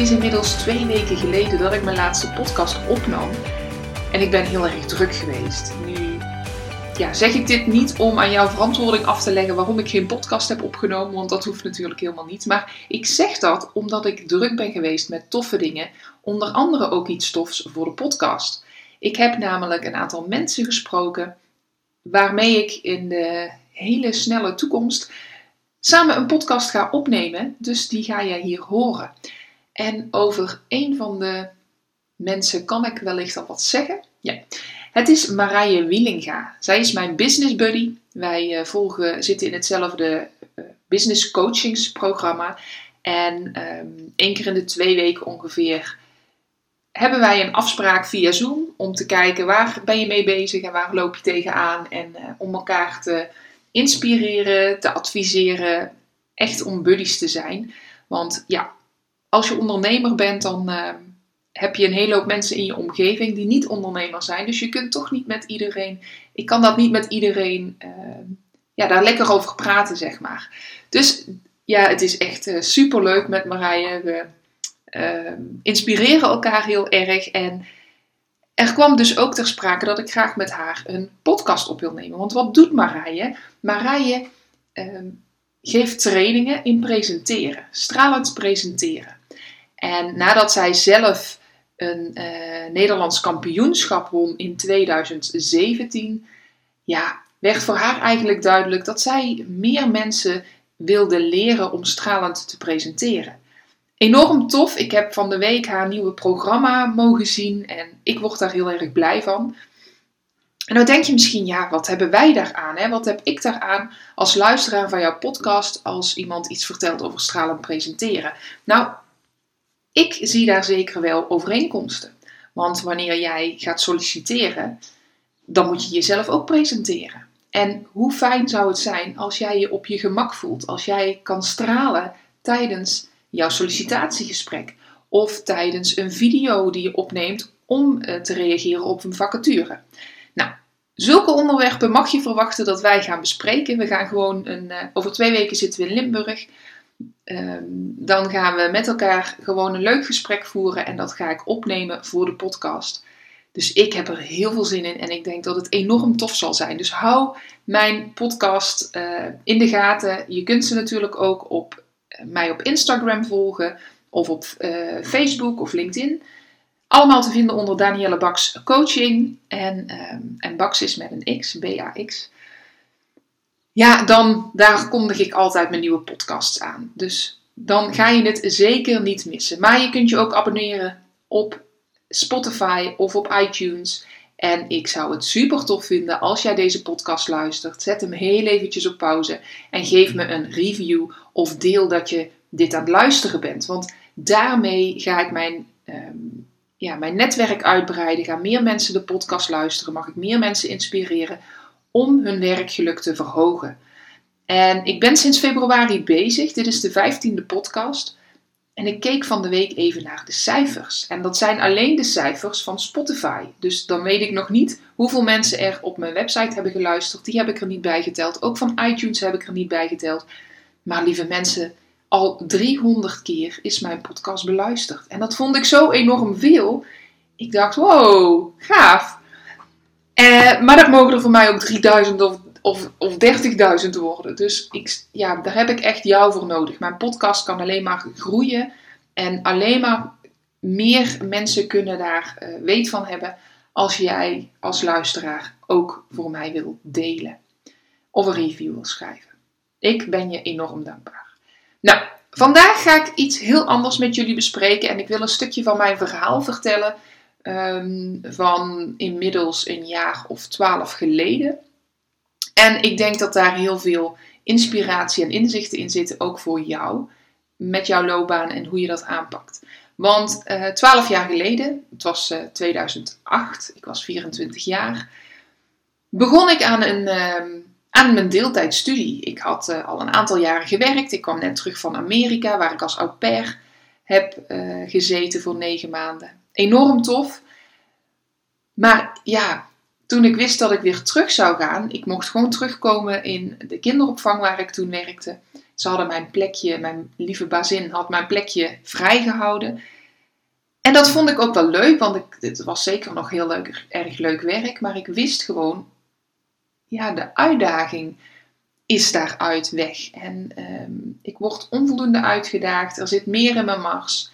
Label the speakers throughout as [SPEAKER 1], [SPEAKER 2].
[SPEAKER 1] Is inmiddels twee weken geleden dat ik mijn laatste podcast opnam. En ik ben heel erg druk geweest. Nu ja, zeg ik dit niet om aan jouw verantwoording af te leggen waarom ik geen podcast heb opgenomen, want dat hoeft natuurlijk helemaal niet. Maar ik zeg dat omdat ik druk ben geweest met toffe dingen, onder andere ook iets tofs voor de podcast. Ik heb namelijk een aantal mensen gesproken waarmee ik in de hele snelle toekomst samen een podcast ga opnemen. Dus die ga jij hier horen. En over een van de mensen kan ik wellicht al wat zeggen. Ja. Het is Marije Wielinga. Zij is mijn business buddy. Wij uh, volgen, zitten in hetzelfde uh, business coachingsprogramma. En um, één keer in de twee weken ongeveer hebben wij een afspraak via Zoom om te kijken waar ben je mee bezig en waar loop je tegenaan. En uh, om elkaar te inspireren, te adviseren, echt om buddies te zijn. Want ja, als je ondernemer bent, dan uh, heb je een hele hoop mensen in je omgeving die niet ondernemer zijn. Dus je kunt toch niet met iedereen, ik kan dat niet met iedereen, uh, ja, daar lekker over praten, zeg maar. Dus ja, het is echt uh, super leuk met Marije. We inspireren elkaar heel erg en er kwam dus ook ter sprake dat ik graag met haar een podcast op wil nemen. Want wat doet Marije? Marije geeft trainingen in presenteren, stralend presenteren. En nadat zij zelf een uh, Nederlands kampioenschap won in 2017, ja, werd voor haar eigenlijk duidelijk dat zij meer mensen wilde leren om stralend te presenteren enorm tof. Ik heb van de week haar nieuwe programma mogen zien en ik word daar heel erg blij van. En dan denk je misschien, ja, wat hebben wij daaraan? Hè? Wat heb ik daaraan als luisteraar van jouw podcast als iemand iets vertelt over stralend presenteren? Nou, ik zie daar zeker wel overeenkomsten. Want wanneer jij gaat solliciteren, dan moet je jezelf ook presenteren. En hoe fijn zou het zijn als jij je op je gemak voelt, als jij kan stralen tijdens jouw sollicitatiegesprek of tijdens een video die je opneemt om uh, te reageren op een vacature. Nou, zulke onderwerpen mag je verwachten dat wij gaan bespreken. We gaan gewoon een, uh, over twee weken zitten we in Limburg. Uh, dan gaan we met elkaar gewoon een leuk gesprek voeren en dat ga ik opnemen voor de podcast. Dus ik heb er heel veel zin in en ik denk dat het enorm tof zal zijn. Dus hou mijn podcast uh, in de gaten. Je kunt ze natuurlijk ook op mij op Instagram volgen of op uh, Facebook of LinkedIn. Allemaal te vinden onder Danielle Baks Coaching. En, um, en Baks is met een X, B-A-X. Ja, dan daar kondig ik altijd mijn nieuwe podcasts aan. Dus dan ga je het zeker niet missen. Maar je kunt je ook abonneren op Spotify of op iTunes. En ik zou het super tof vinden als jij deze podcast luistert. Zet hem heel eventjes op pauze en geef me een review of deel dat je dit aan het luisteren bent. Want daarmee ga ik mijn, um, ja, mijn netwerk uitbreiden. Gaan meer mensen de podcast luisteren. Mag ik meer mensen inspireren om hun werkgeluk te verhogen. En ik ben sinds februari bezig. Dit is de vijftiende podcast. En ik keek van de week even naar de cijfers. En dat zijn alleen de cijfers van Spotify. Dus dan weet ik nog niet hoeveel mensen er op mijn website hebben geluisterd. Die heb ik er niet bij geteld. Ook van iTunes heb ik er niet bij geteld. Maar lieve mensen, al 300 keer is mijn podcast beluisterd. En dat vond ik zo enorm veel. Ik dacht, wow, gaaf. Eh, maar dat mogen er voor mij ook 3000 of of, of 30.000 worden. Dus ik, ja, daar heb ik echt jou voor nodig. Mijn podcast kan alleen maar groeien en alleen maar meer mensen kunnen daar uh, weet van hebben als jij als luisteraar ook voor mij wil delen of een review wil schrijven. Ik ben je enorm dankbaar. Nou, vandaag ga ik iets heel anders met jullie bespreken en ik wil een stukje van mijn verhaal vertellen um, van inmiddels een jaar of twaalf geleden. En ik denk dat daar heel veel inspiratie en inzichten in zitten, ook voor jou, met jouw loopbaan en hoe je dat aanpakt. Want eh, twaalf jaar geleden, het was uh, eh, 2008, ik was 24 jaar, begon ik aan, een, uh, aan mijn deeltijdstudie. Ik had uh, al een aantal jaren gewerkt. Ik kwam net terug van Amerika, waar ik als au pair heb gezeten voor negen maanden. Enorm tof. Maar ja, toen ik wist dat ik weer terug zou gaan, ik mocht gewoon terugkomen in de kinderopvang waar ik toen werkte. Ze hadden mijn plekje, mijn lieve bazin had mijn plekje vrijgehouden. En dat vond ik ook wel leuk, want ik, het was zeker nog heel leuk, erg leuk werk. Maar ik wist gewoon, ja, de uitdaging is daaruit weg. En ehm, ik word onvoldoende uitgedaagd, er zit meer in mijn mars.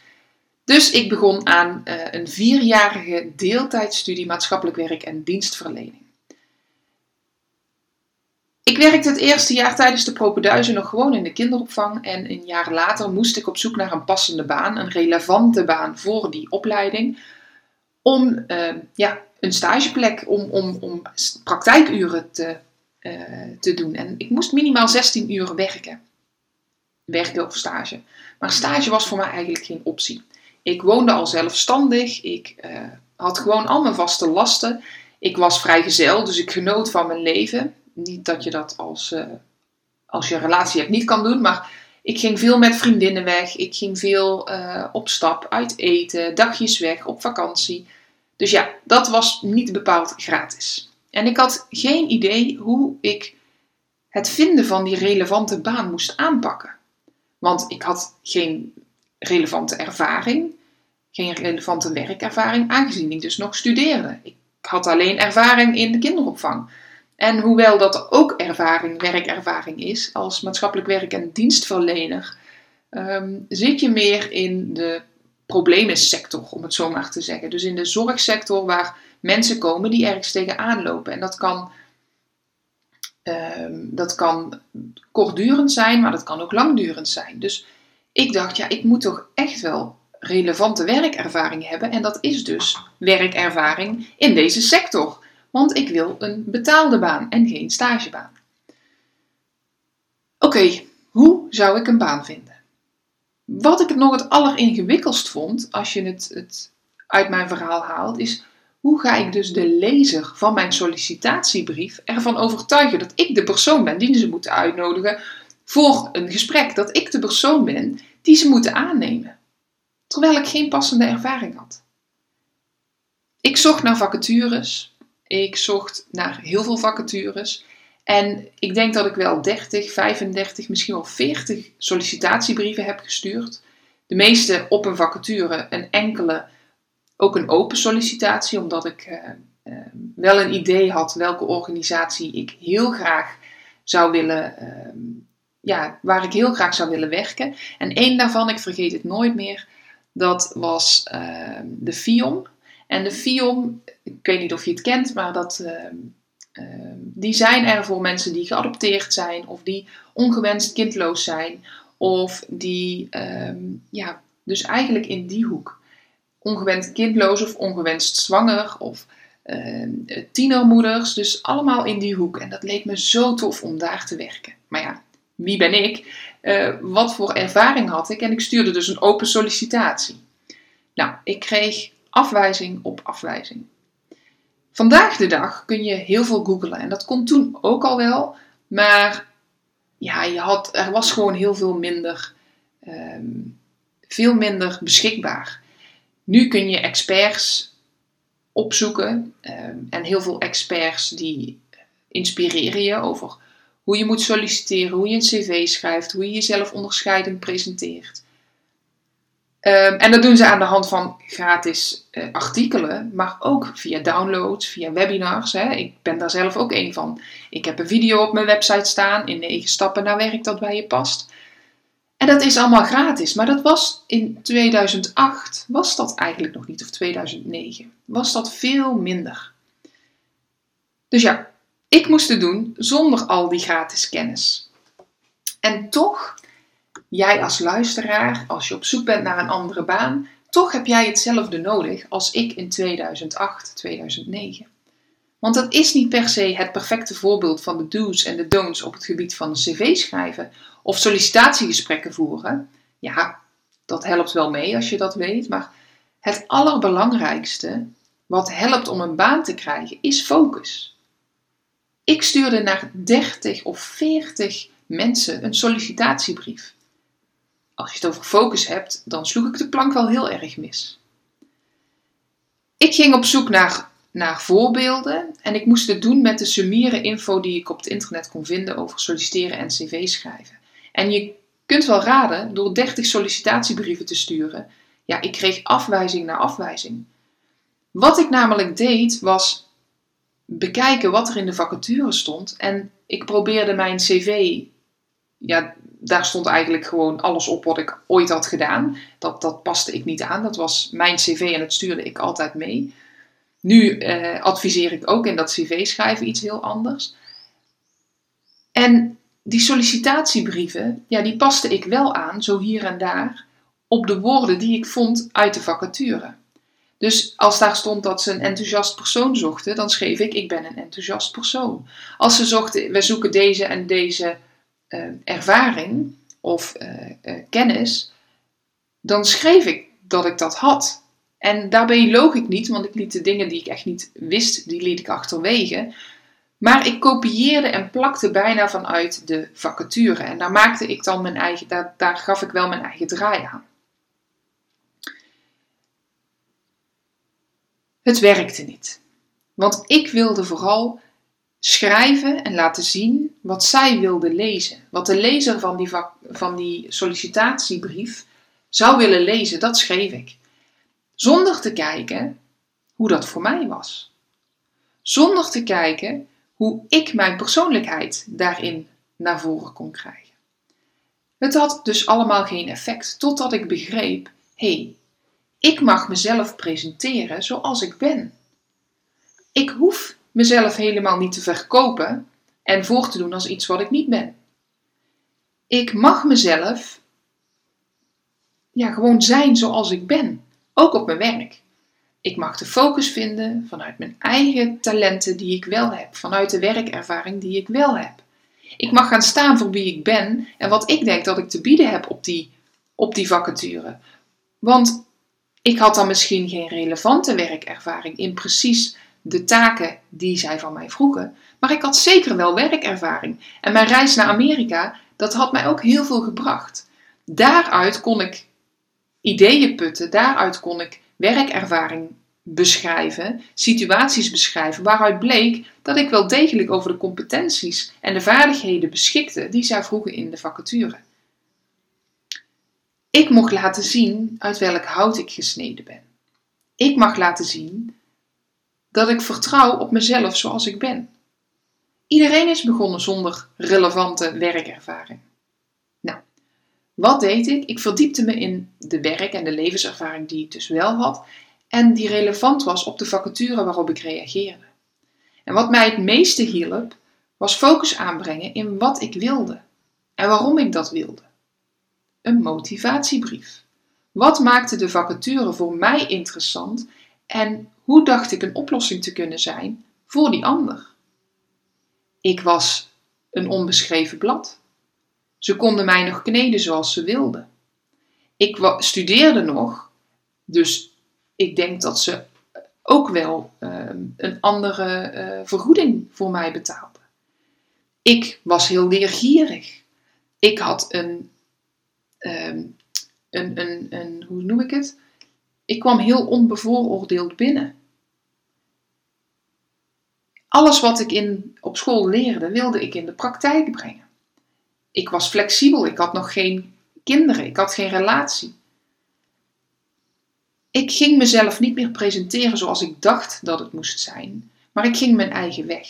[SPEAKER 1] Dus ik begon aan uh, een vierjarige deeltijdstudie maatschappelijk werk en dienstverlening. Ik werkte het eerste jaar tijdens de propenduizen nog gewoon in de kinderopvang en een jaar later moest ik op zoek naar een passende baan, een relevante baan voor die opleiding, om uh, ja, een stageplek, om, om, om praktijkuren te, uh, te doen. En ik moest minimaal 16 uur werken. Werken of stage. Maar stage was voor mij eigenlijk geen optie. Ik woonde al zelfstandig. Ik uh, had gewoon al mijn vaste lasten. Ik was vrijgezel, dus ik genoot van mijn leven. Niet dat je dat als, uh, als je relatie hebt niet kan doen, maar ik ging veel met vriendinnen weg. Ik ging veel uh, op stap, uit eten, dagjes weg, op vakantie. Dus ja, dat was niet bepaald gratis. En ik had geen idee hoe ik het vinden van die relevante baan moest aanpakken. Want ik had geen relevante ervaring, geen relevante werkervaring, aangezien ik dus nog studeerde. Ik had alleen ervaring in de kinderopvang. En hoewel dat ook ervaring, werkervaring is, als maatschappelijk werk- en dienstverlener, um, zit je meer in de problemensector, om het zo maar te zeggen. Dus in de zorgsector waar mensen komen die ergens tegenaan lopen. En dat kan, um, dat kan kortdurend zijn, maar dat kan ook langdurend zijn. Dus ik dacht, ja, ik moet toch echt wel relevante werkervaring hebben. En dat is dus werkervaring in deze sector. Want ik wil een betaalde baan en geen stagebaan. Oké, hoe zou ik een baan vinden? Wat ik nog het alleringewikkeldst vond, als je het, het uit mijn verhaal haalt, is hoe ga ik dus de lezer van mijn sollicitatiebrief ervan overtuigen dat ik de persoon ben die ze moeten uitnodigen voor een gesprek, dat ik de persoon ben die ze moeten aannemen, terwijl ik geen passende ervaring had. Ik zocht naar vacatures, ik zocht naar heel veel vacatures. En ik denk dat ik wel 30, 35, misschien wel 40 sollicitatiebrieven heb gestuurd. De meeste op een vacature, een enkele ook een open sollicitatie, omdat ik uh, uh, wel een idee had welke organisatie ik heel graag zou willen, uh, ja, waar ik heel graag zou willen werken. En één daarvan, ik vergeet het nooit meer, dat was ehm, de FIOM. En de FIOM, ik weet niet of je het kent, maar dat, ehm, ehm, die zijn er voor mensen die geadopteerd zijn of die ongewenst kindloos zijn of die, ja, dus eigenlijk in die hoek. Ongewenst kindloos of ongewenst zwanger of tienermoeders, dus allemaal in die hoek. En dat leek me zo tof om daar te werken. Maar ja, wie ben ik? Uh, wat voor ervaring had ik? En ik stuurde dus een open sollicitatie. Nou, ik kreeg afwijzing op afwijzing. Vandaag de dag kun je heel veel googlen en dat kon toen ook al wel, maar ja, je had, er was gewoon heel veel minder, um, veel minder beschikbaar. Nu kun je experts opzoeken um, en heel veel experts die inspireren je over hoe je moet solliciteren, hoe je een cv schrijft, hoe je jezelf onderscheidend presenteert. Um, en dat doen ze aan de hand van gratis uh, artikelen, maar ook via downloads, via webinars. Hè. Ik ben daar zelf ook een van. Ik heb een video op mijn website staan in negen stappen naar werk dat bij je past. En dat is allemaal gratis, maar dat was in 2008, was dat eigenlijk nog niet, of 2009, was dat veel minder. Dus ja, ik moest het doen zonder al die gratis kennis. En toch jij als luisteraar, als je op zoek bent naar een andere baan, toch heb jij hetzelfde nodig als ik in 2008, 2009. Want dat is niet per se het perfecte voorbeeld van de do's en de don'ts op het gebied van cv schrijven of sollicitatiegesprekken voeren. Ja, dat helpt wel mee als je dat weet, maar het allerbelangrijkste wat helpt om een baan te krijgen is focus. Ik stuurde naar 30 of 40 mensen een sollicitatiebrief. Als je het over focus hebt, dan sloeg ik de plank wel heel erg mis. Ik ging op zoek naar, naar voorbeelden en ik moest het doen met de summiere info die ik op het internet kon vinden over solliciteren en cv schrijven. En je kunt wel raden, door 30 sollicitatiebrieven te sturen, ja, ik kreeg afwijzing na afwijzing. Wat ik namelijk deed, was bekijken wat er in de vacature stond en ik probeerde mijn cv, ja, daar stond eigenlijk gewoon alles op wat ik ooit had gedaan. Dat, dat paste ik niet aan. Dat was mijn cv en dat stuurde ik altijd mee. Nu eh, adviseer ik ook in dat cv schrijven iets heel anders. En die sollicitatiebrieven, ja, die paste ik wel aan, zo hier en daar, op de woorden die ik vond uit de vacature. Dus als daar stond dat ze een enthousiast persoon zochten, dan schreef ik: Ik ben een enthousiast persoon. Als ze zochten: We zoeken deze en deze uh, ervaring of uh, uh, kennis, dan schreef ik dat ik dat had. En daarbij loog ik niet, want ik liet de dingen die ik echt niet wist, die liet ik achterwege. Maar ik kopieerde en plakte bijna vanuit de vacature. En daar maakte ik dan mijn eigen, daar gaf ik wel mijn eigen draai aan. Het werkte niet. Want ik wilde vooral schrijven en laten zien wat zij wilde lezen. Wat de lezer van die, van die sollicitatiebrief zou willen lezen, dat schreef ik. Zonder te kijken hoe dat voor mij was. Zonder te kijken hoe ik mijn persoonlijkheid daarin naar voren kon krijgen. Het had dus allemaal geen effect, totdat ik begreep: hey, ik mag mezelf presenteren zoals ik ben. Ik hoef mezelf helemaal niet te verkopen en voor te doen als iets wat ik niet ben. Ik mag mezelf ja, gewoon zijn zoals ik ben, ook op mijn werk. Ik mag de focus vinden vanuit mijn eigen talenten die ik wel heb, vanuit de werkervaring die ik wel heb. Ik mag gaan staan voor wie ik ben en wat ik denk dat ik te bieden heb op die, op die vacature. Want ik had dan misschien geen relevante werkervaring in precies de taken die zij van mij vroegen, maar ik had zeker wel werkervaring. En mijn reis naar Amerika, dat had mij ook heel veel gebracht. Daaruit kon ik ideeën putten, daaruit kon ik werkervaring beschrijven, situaties beschrijven, waaruit bleek dat ik wel degelijk over de competenties en de vaardigheden beschikte die zij vroegen in de vacature. Ik mocht laten zien uit welk hout ik gesneden ben. Ik mag laten zien dat ik vertrouw op mezelf zoals ik ben. Iedereen is begonnen zonder relevante werkervaring. Nou, wat deed ik? Ik verdiepte me in de werk- en de levenservaring die ik dus wel had en die relevant was op de vacature waarop ik reageerde. En wat mij het meeste hielp, was focus aanbrengen in wat ik wilde en waarom ik dat wilde. Een motivatiebrief. Wat maakte de vacature voor mij interessant en hoe dacht ik een oplossing te kunnen zijn voor die ander? Ik was een onbeschreven blad. Ze konden mij nog kneden zoals ze wilden. Ik studeerde nog, dus ik denk dat ze ook wel ehm, een andere uh, vergoeding voor mij betaalden. Ik was heel leergierig. Ik had een, um, een, een, een, hoe noem ik het? Ik kwam heel onbevooroordeeld binnen. Alles wat ik in, op school leerde, wilde ik in de praktijk brengen. Ik was flexibel, ik had nog geen kinderen, ik had geen relatie. Ik ging mezelf niet meer presenteren zoals ik dacht dat het moest zijn, maar ik ging mijn eigen weg.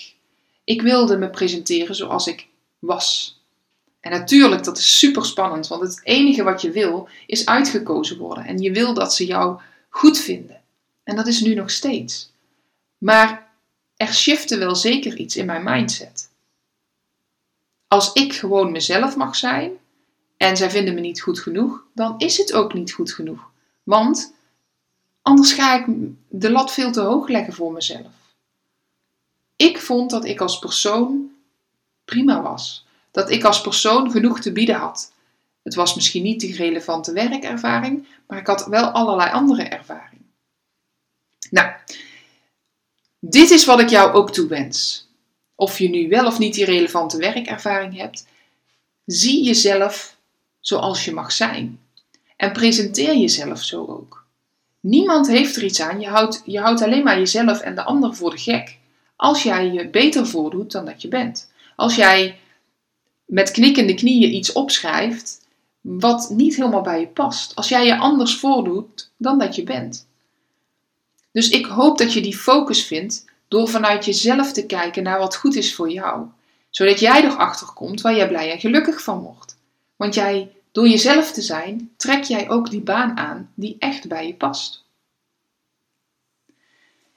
[SPEAKER 1] Ik wilde me presenteren zoals ik was. En natuurlijk, dat is super spannend, want het enige wat je wil is uitgekozen worden. En je wil dat ze jou goed vinden. En dat is nu nog steeds. Maar er shifte wel zeker iets in mijn mindset. Als ik gewoon mezelf mag zijn en zij vinden me niet goed genoeg, dan is het ook niet goed genoeg. Want Anders ga ik de lat veel te hoog leggen voor mezelf. ik vond dat ik als persoon prima was. Dat ik als persoon genoeg te bieden had. Het was misschien niet die relevante werkervaring, maar ik had wel allerlei andere ervaring. Nou, dit is wat ik jou ook toewens. Of je nu wel of niet die relevante werkervaring hebt, zie jezelf zoals je mag zijn. En presenteer jezelf zo ook. Niemand heeft er iets aan. Je houdt, je houdt alleen maar jezelf en de ander voor de gek. Als jij je beter voordoet dan dat je bent. Als jij met knikkende knieën iets opschrijft wat niet helemaal bij je past. Als jij je anders voordoet dan dat je bent. Dus ik hoop dat je die focus vindt door vanuit jezelf te kijken naar wat goed is voor jou. Zodat jij erachter komt waar jij blij en gelukkig van wordt. Want jij, door jezelf te zijn, trek jij ook die baan aan die echt bij je past.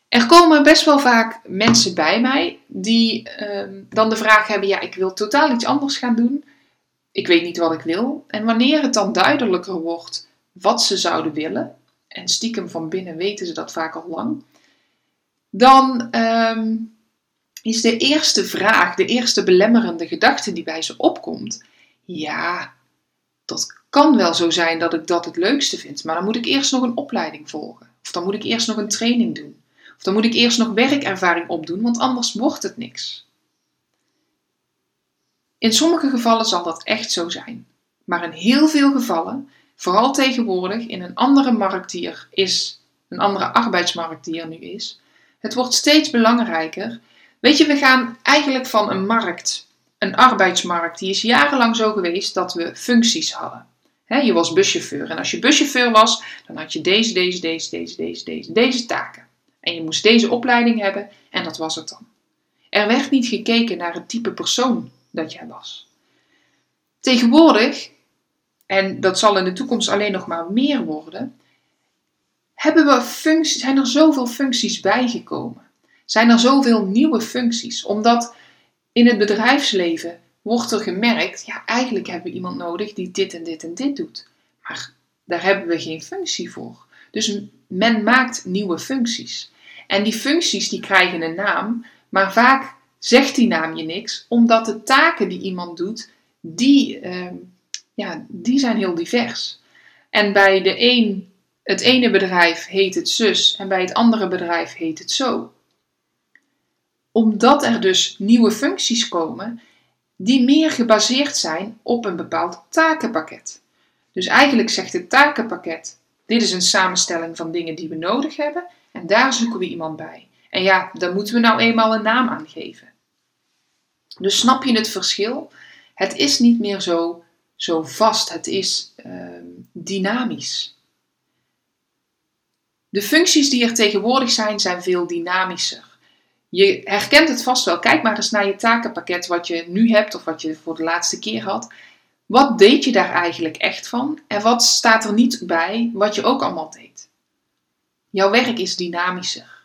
[SPEAKER 1] Er komen best wel vaak mensen bij mij die ehm, dan de vraag hebben: ja, ik wil totaal iets anders gaan doen. Ik weet niet wat ik wil. En wanneer het dan duidelijker wordt wat ze zouden willen, en stiekem van binnen weten ze dat vaak al lang, dan ehm, is de eerste vraag, de eerste belemmerende gedachte die bij ze opkomt: ja, dat kan wel zo zijn dat ik dat het leukste vind, maar dan moet ik eerst nog een opleiding volgen. Of dan moet ik eerst nog een training doen. Of dan moet ik eerst nog werkervaring opdoen, want anders wordt het niks. In sommige gevallen zal dat echt zo zijn. Maar in heel veel gevallen, vooral tegenwoordig in een andere markt die er is, een andere arbeidsmarkt die er nu is, het wordt steeds belangrijker. Weet je, we gaan eigenlijk van een markt, een arbeidsmarkt, die is jarenlang zo geweest dat we functies hadden. je was buschauffeur en als je buschauffeur was, dan had je deze, deze, deze, deze, deze, deze, deze taken. En je moest deze opleiding hebben en dat was het dan. Er werd niet gekeken naar het type persoon dat jij was. Tegenwoordig, en dat zal in de toekomst alleen nog maar meer worden, hebben we functies, zijn er zoveel functies bijgekomen. Zijn er zoveel nieuwe functies, omdat in het bedrijfsleven wordt er gemerkt, ja, eigenlijk hebben we iemand nodig die dit en dit en dit doet. Maar daar hebben we geen functie voor. Dus men maakt nieuwe functies. En die functies die krijgen een naam, maar vaak zegt die naam je niks, omdat de taken die iemand doet, die, uh, ja, die zijn heel divers. En bij de een, het ene bedrijf heet het zus en bij het andere bedrijf heet het zo. Omdat er dus nieuwe functies komen die meer gebaseerd zijn op een bepaald takenpakket. Dus eigenlijk zegt het takenpakket: dit is een samenstelling van dingen die we nodig hebben en daar zoeken we iemand bij. En ja, daar moeten we nou eenmaal een naam aan geven. Dus snap je het verschil? Het is niet meer zo, zo vast, het is uh, dynamisch. De functies die er tegenwoordig zijn, zijn veel dynamischer. Je herkent het vast wel. Kijk maar eens naar je takenpakket wat je nu hebt of wat je voor de laatste keer had. Wat deed je daar eigenlijk echt van? En wat staat er niet bij wat je ook allemaal deed? Jouw werk is dynamischer.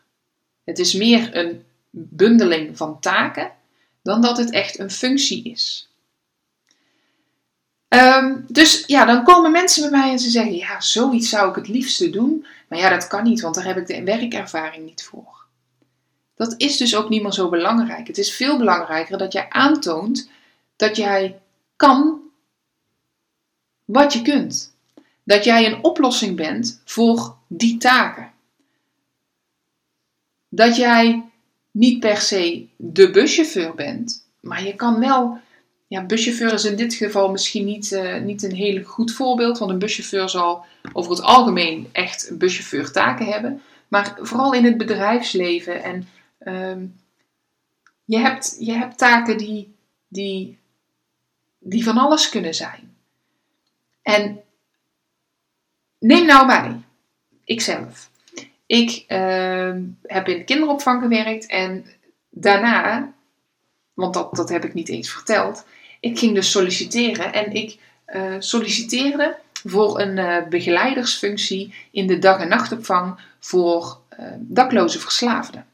[SPEAKER 1] Het is meer een bundeling van taken dan dat het echt een functie is. Ehm, dus ja, dan komen mensen bij mij en ze zeggen: Ja, zoiets zou ik het liefste doen. Maar ja, dat kan niet, want daar heb ik de werkervaring niet voor. Dat is dus ook niet meer zo belangrijk. Het is veel belangrijker dat jij aantoont dat jij kan wat je kunt. Dat jij een oplossing bent voor die taken. Dat jij niet per se de buschauffeur bent, maar je kan wel. Ja, buschauffeur is in dit geval misschien niet, uh, niet een heel goed voorbeeld, want een buschauffeur zal over het algemeen echt buschauffeur taken hebben. Maar vooral in het bedrijfsleven en ehm, je, hebt, je hebt taken die, die, die van alles kunnen zijn. En neem nou mij, ikzelf. Ik uh, heb in de kinderopvang gewerkt en daarna, want dat, dat heb ik niet eens verteld, ik ging dus solliciteren en ik uh, solliciteerde voor een uh, begeleidersfunctie in de dag- en nachtopvang voor uh, dakloze verslaafden.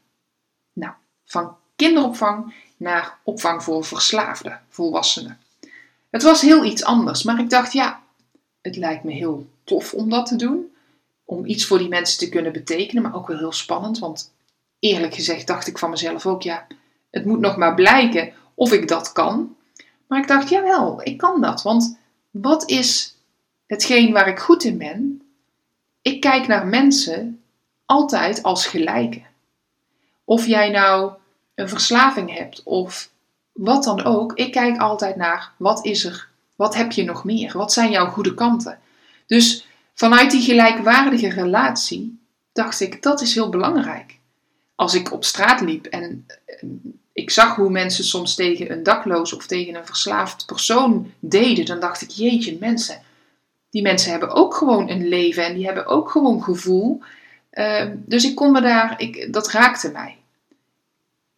[SPEAKER 1] Nou, van kinderopvang naar opvang voor verslaafde volwassenen. Het was heel iets anders, maar ik dacht, ja, het lijkt me heel tof om dat te doen om iets voor die mensen te kunnen betekenen, maar ook wel heel spannend. Want eerlijk gezegd dacht ik van mezelf ook, ja, Het moet nog maar blijken of ik dat kan. Maar ik dacht, jawel, ik kan dat. Want wat is hetgeen waar ik goed in ben? Ik kijk naar mensen altijd als gelijken. Of jij nou een verslaving hebt of wat dan ook, ik kijk altijd naar wat is er, wat heb je nog meer, wat zijn jouw goede kanten. Dus vanuit die gelijkwaardige relatie dacht ik, dat is heel belangrijk. Als ik op straat liep en ik zag hoe mensen soms tegen een dakloos of tegen een verslaafd persoon deden, dan dacht ik, jeetje mensen, die mensen hebben ook gewoon een leven en die hebben ook gewoon gevoel. Ehm, dus ik kon me daar, ik, dat raakte mij.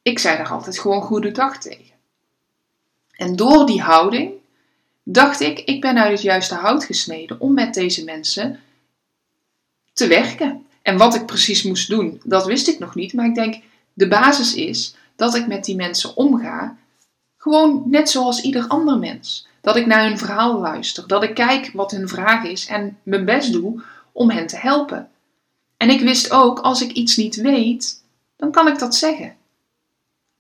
[SPEAKER 1] Ik zei daar altijd gewoon goede dag tegen. En door die houding dacht ik, ik ben uit het juiste hout gesneden om met deze mensen te werken. En wat ik precies moest doen, dat wist ik nog niet. Maar ik denk, de basis is dat ik met die mensen omga, gewoon net zoals ieder ander mens. Dat ik naar hun verhaal luister, dat ik kijk wat hun vraag is en mijn best doe om hen te helpen. En ik wist ook, als ik iets niet weet, dan kan ik dat zeggen.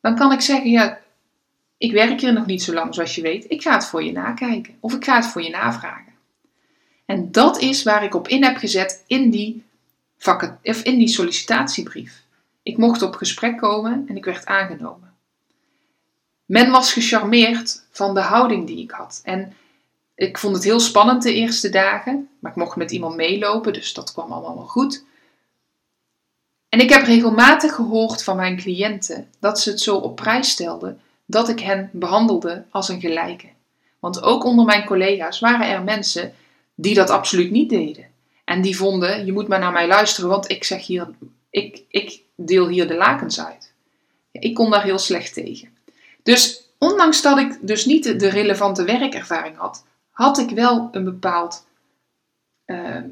[SPEAKER 1] Dan kan ik zeggen, ja, ik werk hier nog niet zo lang zoals je weet. Ik ga het voor je nakijken. Of ik ga het voor je navragen. En dat is waar ik op in heb gezet in die, vakken, of in die sollicitatiebrief. Ik mocht op gesprek komen en ik werd aangenomen. Men was gecharmeerd van de houding die ik had. En ik vond het heel spannend de eerste dagen, maar ik mocht met iemand meelopen, dus dat kwam allemaal wel goed. En ik heb regelmatig gehoord van mijn cliënten dat ze het zo op prijs stelden dat ik hen behandelde als een gelijke. Want ook onder mijn collega's waren er mensen die dat absoluut niet deden. En die vonden, je moet maar naar mij luisteren, want ik zeg hier, ik, ik deel hier de lakens uit. Ik kon daar heel slecht tegen. Dus ondanks dat ik dus niet de relevante werkervaring had, had ik wel een bepaald. Ehm,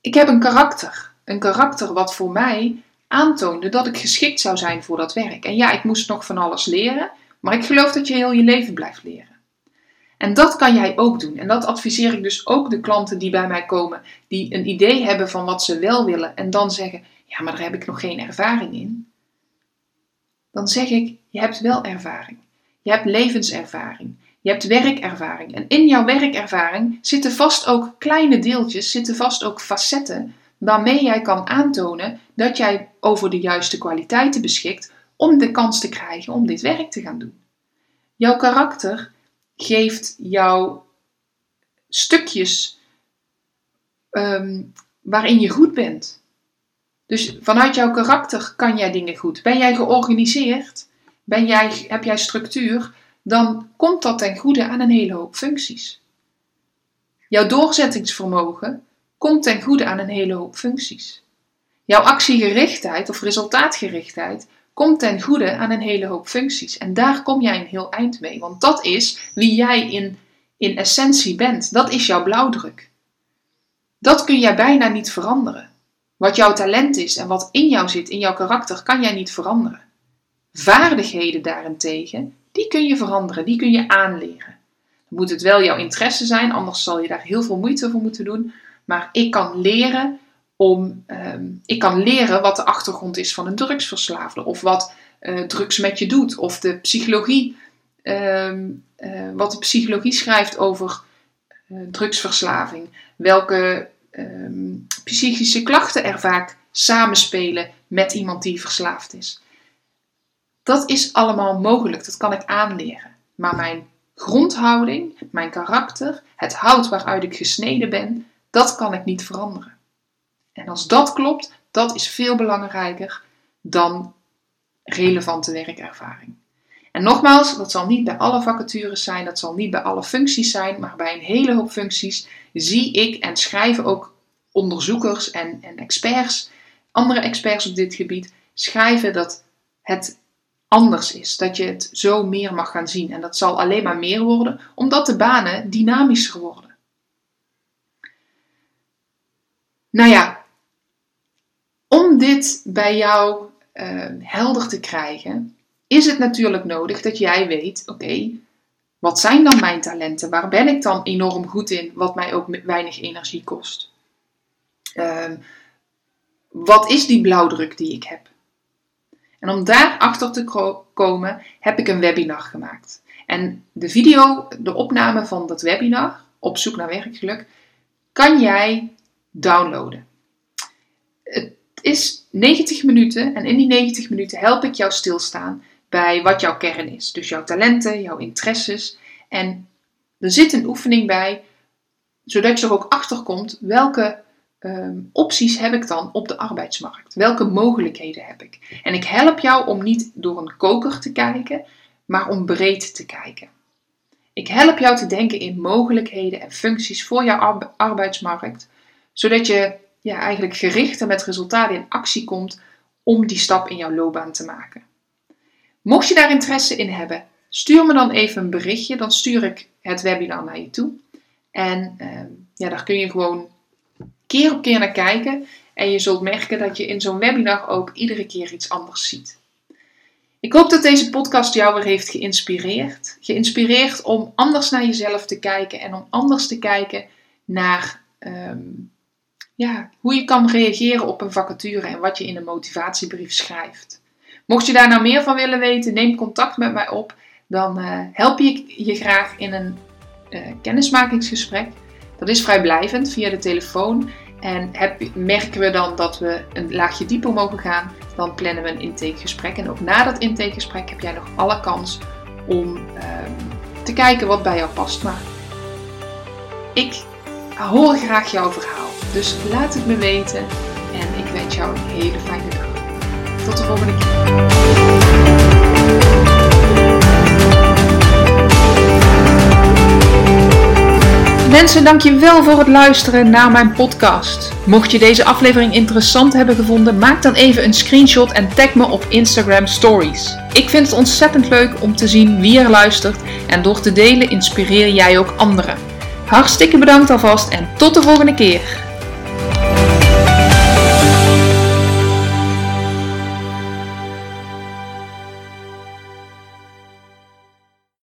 [SPEAKER 1] ik heb een karakter. Een karakter wat voor mij aantoonde dat ik geschikt zou zijn voor dat werk. En ja, ik moest nog van alles leren, maar ik geloof dat je heel je leven blijft leren. En dat kan jij ook doen. En dat adviseer ik dus ook de klanten die bij mij komen, die een idee hebben van wat ze wel willen en dan zeggen: Ja, maar daar heb ik nog geen ervaring in. Dan zeg ik: Je hebt wel ervaring. Je hebt levenservaring. Je hebt werkervaring. En in jouw werkervaring zitten vast ook kleine deeltjes, zitten vast ook facetten waarmee jij kan aantonen dat jij over de juiste kwaliteiten beschikt om de kans te krijgen om dit werk te gaan doen. Jouw karakter geeft jou stukjes ehm, waarin je goed bent. Dus vanuit jouw karakter kan jij dingen goed. Ben jij georganiseerd? Ben jij, heb jij structuur? Dan komt dat ten goede aan een hele hoop functies. Jouw doorzettingsvermogen komt ten goede aan een hele hoop functies. Jouw actiegerichtheid of resultaatgerichtheid komt ten goede aan een hele hoop functies. En daar kom jij een heel eind mee, want dat is wie jij in, in essentie bent. Dat is jouw blauwdruk. Dat kun jij bijna niet veranderen. Wat jouw talent is en wat in jou zit, in jouw karakter, kan jij niet veranderen. Vaardigheden daarentegen, die kun je veranderen, die kun je aanleren. Dan moet het wel jouw interesse zijn, anders zal je daar heel veel moeite voor moeten doen. Maar ik kan leren om, ehm, ik kan leren wat de achtergrond is van een drugsverslaafde of wat uh, drugs met je doet of de psychologie, ehm, eh, wat de psychologie schrijft over uh, drugsverslaving, welke ehm, psychische klachten er vaak samenspelen met iemand die verslaafd is. Dat is allemaal mogelijk, dat kan ik aanleren. Maar mijn grondhouding, mijn karakter, het hout waaruit ik gesneden ben, dat kan ik niet veranderen. En als dat klopt, dat is veel belangrijker dan relevante werkervaring. En nogmaals, dat zal niet bij alle vacatures zijn, dat zal niet bij alle functies zijn, maar bij een hele hoop functies zie ik en schrijven ook onderzoekers en, en experts, andere experts op dit gebied, schrijven dat het anders is. Dat je het zo meer mag gaan zien. En dat zal alleen maar meer worden, omdat de banen dynamischer worden. Nou ja, om dit bij jou uh, helder te krijgen, is het natuurlijk nodig dat jij weet: oké, wat zijn dan mijn talenten? Waar ben ik dan enorm goed in, wat mij ook weinig energie kost? Uh, wat is die blauwdruk die ik heb? En om daar achter te komen heb ik een webinar gemaakt. En de video, de opname van dat webinar, op zoek naar werkgeluk, kan jij downloaden. Het is 90 minuten en in die 90 minuten help ik jou stilstaan bij wat jouw kern is. Dus jouw talenten, jouw interesses. En er zit een oefening bij, zodat je er ook achter komt welke Ehm, opties heb ik dan op de arbeidsmarkt? Welke mogelijkheden heb ik? En ik help jou om niet door een koker te kijken, maar om breed te kijken. Ik help jou te denken in mogelijkheden en functies voor jouw arbeidsmarkt, zodat je ja, eigenlijk gericht en met resultaten in actie komt om die stap in jouw loopbaan te maken. Mocht je daar interesse in hebben, stuur me dan even een berichtje. Dan stuur ik het webinar naar je toe. En ehm, ja, daar kun je gewoon keer op keer naar kijken. En je zult merken dat je in zo'n webinar ook iedere keer iets anders ziet. Ik hoop dat deze podcast jou weer heeft geïnspireerd. Geïnspireerd om anders naar jezelf te kijken en om anders te kijken naar ehm, ja, hoe je kan reageren op een vacature en wat je in een motivatiebrief schrijft. Mocht je daar nou meer van willen weten, neem contact met mij op. Dan uh, help ik je graag in een uh, kennismakingsgesprek. Dat is vrijblijvend via de telefoon. En merken we dan dat we een laagje dieper mogen gaan, dan plannen we een intakegesprek. En ook na dat intakegesprek heb jij nog alle kans om ehm, te kijken wat bij jou past. Maar ik hoor graag jouw verhaal. Dus laat het me weten. En ik wens jou een hele fijne dag. Tot de volgende keer. Mensen, dankjewel voor het luisteren naar mijn podcast. Mocht je deze aflevering interessant hebben gevonden, maak dan even een screenshot en tag me op Instagram Stories. Ik vind het ontzettend leuk om te zien wie er luistert en door te delen inspireer jij ook anderen. Hartstikke bedankt alvast en tot de volgende keer.